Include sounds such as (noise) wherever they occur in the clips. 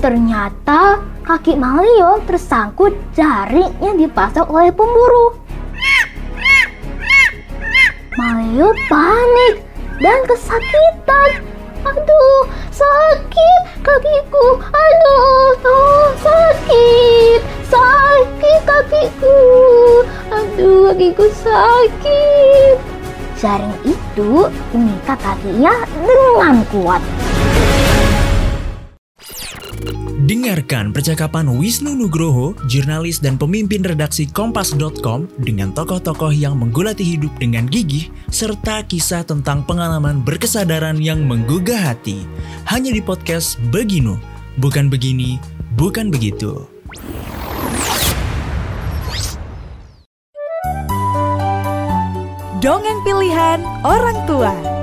Ternyata kaki Malio tersangkut jaring yang dipasang oleh pemburu. Malio panik dan kesakitan. Aduh, sakit kakiku. Aduh, oh, sakit. Sakit kakiku. Aduh, kakiku sakit. Jaring itu mengikat kakinya dengan kuat. Dengarkan percakapan Wisnu Nugroho, jurnalis dan pemimpin redaksi Kompas.com dengan tokoh-tokoh yang menggulati hidup dengan gigih, serta kisah tentang pengalaman berkesadaran yang menggugah hati. Hanya di podcast Beginu, bukan begini, bukan begitu. Dongeng pilihan orang tua.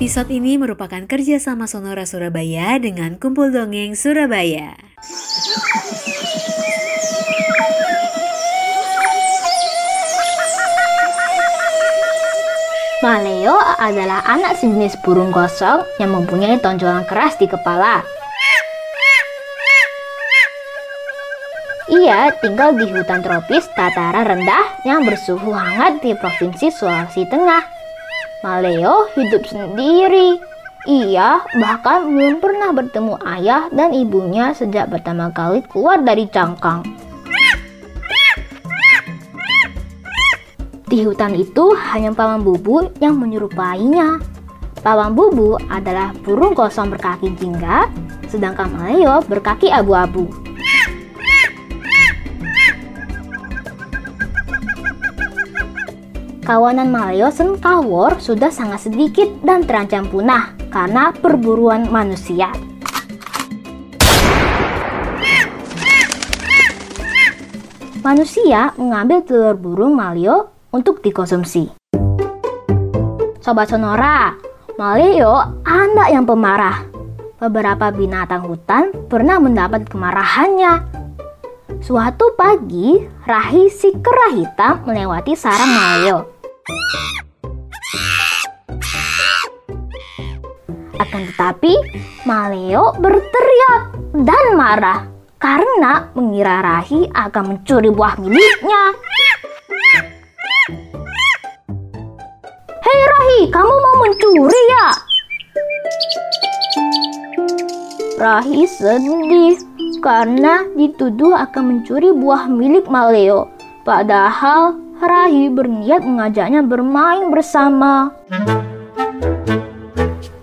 Episode ini merupakan kerjasama Sonora Surabaya dengan Kumpul Dongeng Surabaya. Maleo adalah anak sejenis burung gosong yang mempunyai tonjolan keras di kepala. Ia tinggal di hutan tropis dataran rendah yang bersuhu hangat di Provinsi Sulawesi Tengah. Maleo hidup sendiri. Ia bahkan belum pernah bertemu ayah dan ibunya sejak pertama kali keluar dari cangkang. Di hutan itu hanya paman bubu yang menyerupainya. Paman bubu adalah burung kosong berkaki jingga, sedangkan Maleo berkaki abu-abu. Kawanan Maleo Senkawor sudah sangat sedikit dan terancam punah karena perburuan manusia. Manusia mengambil telur burung Maleo untuk dikonsumsi. Sobat Sonora, Maleo anak yang pemarah. Beberapa binatang hutan pernah mendapat kemarahannya. Suatu pagi, Rahi si kera hitam melewati sarang Maleo. Akan tetapi, Maleo berteriak dan marah karena mengira Rahi akan mencuri buah miliknya. Hei Rahi, kamu mau mencuri ya? Rahi sedih karena dituduh akan mencuri buah milik Maleo. Padahal Rahi berniat mengajaknya bermain bersama.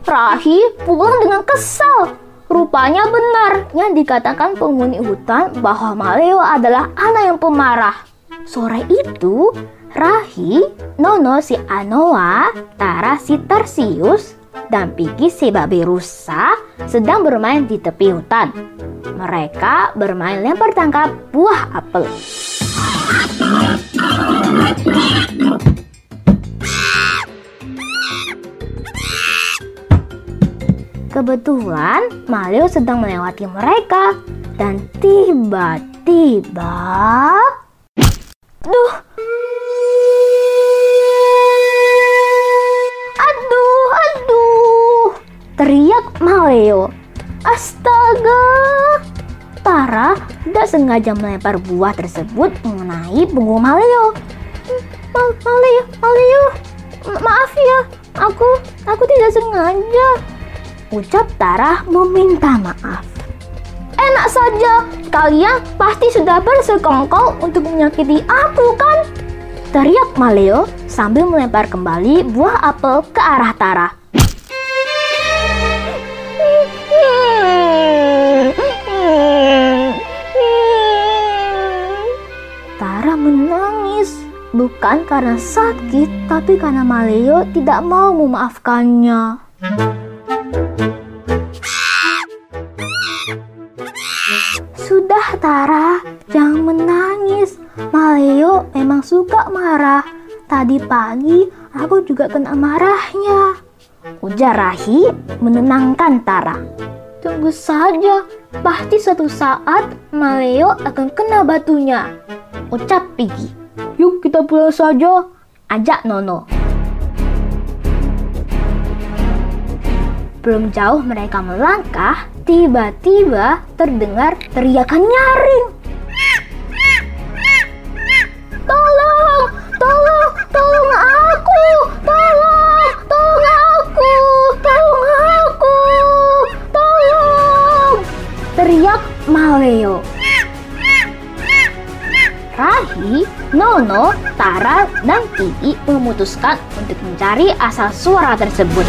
Rahi pulang dengan kesal. Rupanya benar yang dikatakan penghuni hutan bahwa Maleo adalah anak yang pemarah. Sore itu, Rahi, Nono si Anoa, Tara si Tarsius, dan Piki si babi rusa sedang bermain di tepi hutan. Mereka bermain lempar tangkap buah apel. Kebetulan Maleo sedang melewati mereka dan tiba-tiba Duh. Aduh, aduh. Teriak Maleo. Astaga. Tara tidak sengaja melempar buah tersebut mengenai punggung Maleo. Ma Maleo, Maleo. Ma maaf ya. Aku aku tidak sengaja. Ucap Tara meminta maaf. Enak saja, kalian pasti sudah bersekongkol untuk menyakiti aku kan? Teriak Maleo sambil melempar kembali buah apel ke arah. Tara bukan karena sakit, tapi karena Maleo tidak mau memaafkannya. Sudah Tara, jangan menangis. Maleo memang suka marah. Tadi pagi aku juga kena marahnya. Ujar Rahi menenangkan Tara. Tunggu saja, pasti suatu saat Maleo akan kena batunya. Ucap Piggy. Kita pulang saja, ajak Nono. Belum jauh mereka melangkah, tiba-tiba terdengar teriakan nyaring. Kiki memutuskan untuk mencari asal suara tersebut.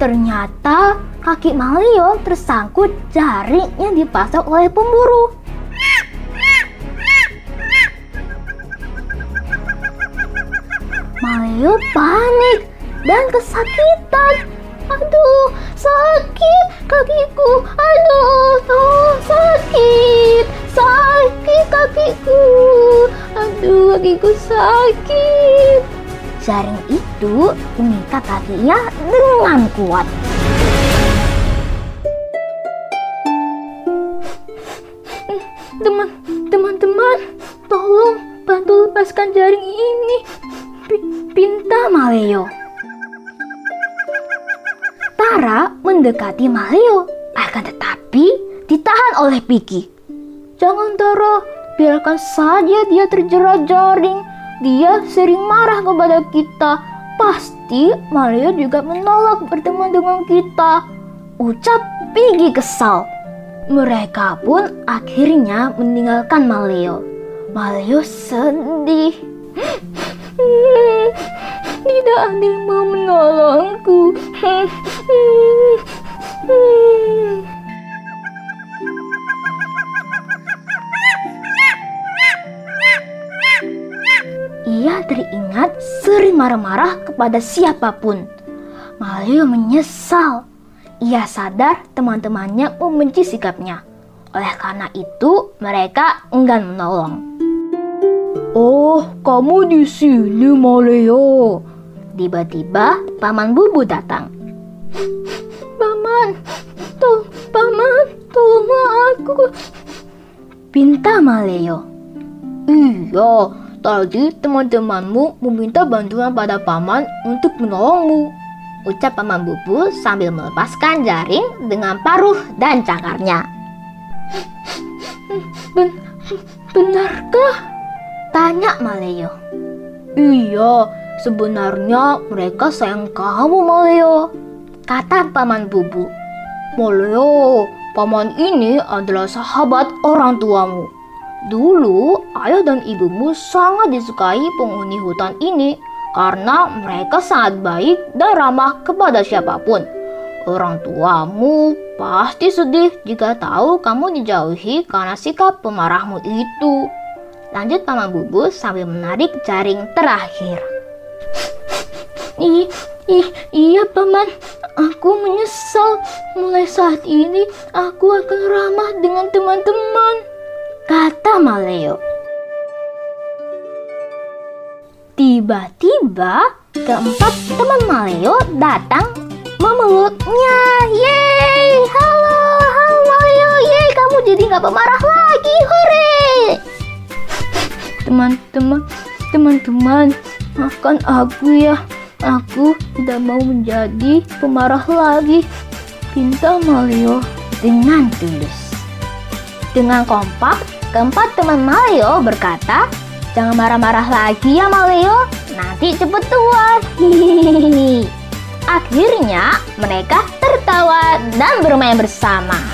Ternyata kaki Malio tersangkut jaring yang dipasang oleh pemburu. Malio panik dan kesakitan. Aduh, sakit kakiku. Aduh, oh, sakit. Sakit kakiku. Aduh, kakiku sakit. Jaring itu mengikat kakinya dengan kuat. Mendekati Maleo, akan tetapi ditahan oleh Piki. Jangan Tara, biarkan saja dia terjerat jaring. Dia sering marah kepada kita. Pasti Maleo juga menolak berteman dengan kita. Ucap Piggy kesal. Mereka pun akhirnya meninggalkan Maleo. Maleo sedih. (laughs) Tidak ada yang mau menolongku. (laughs) Ia teringat sering marah-marah kepada siapa pun. Malio menyesal. Ia sadar teman-temannya membenci sikapnya. Oleh karena itu, mereka enggan menolong. Oh, kamu di sini, Maleo. Tiba-tiba, Paman Bubu datang. Paman, tol, Paman, tolonglah aku. Pinta Maleo. Iya, tadi teman-temanmu meminta bantuan pada paman untuk menolongmu. Ucap paman bubu sambil melepaskan jaring dengan paruh dan cakarnya. Ben benarkah? Tanya Maleo. Iya, sebenarnya mereka sayang kamu Maleo. Kata paman bubu. Maleo, paman ini adalah sahabat orang tuamu. Dulu, ayah dan ibumu sangat disukai penghuni hutan ini karena mereka sangat baik dan ramah kepada siapa pun. Orang tuamu pasti sedih jika tahu kamu dijauhi karena sikap pemarahmu itu. Lanjut Paman Bubu sambil menarik jaring terakhir. Ih, ih, iya Paman, aku menyesal. Mulai saat ini aku akan ramah dengan teman-teman kata Maleo. Tiba-tiba keempat teman Maleo datang memeluknya. Yeay, halo, halo Maleo, yeay, kamu jadi nggak pemarah lagi, hore! Teman-teman, teman-teman, maafkan aku ya. Aku tidak mau menjadi pemarah lagi. Pinta Maleo dengan tulus. Dengan kompak, keempat teman Maleo berkata, Jangan marah-marah lagi ya Maleo, nanti cepet tua. Hihihi. (laughs) Akhirnya mereka tertawa dan bermain bersama.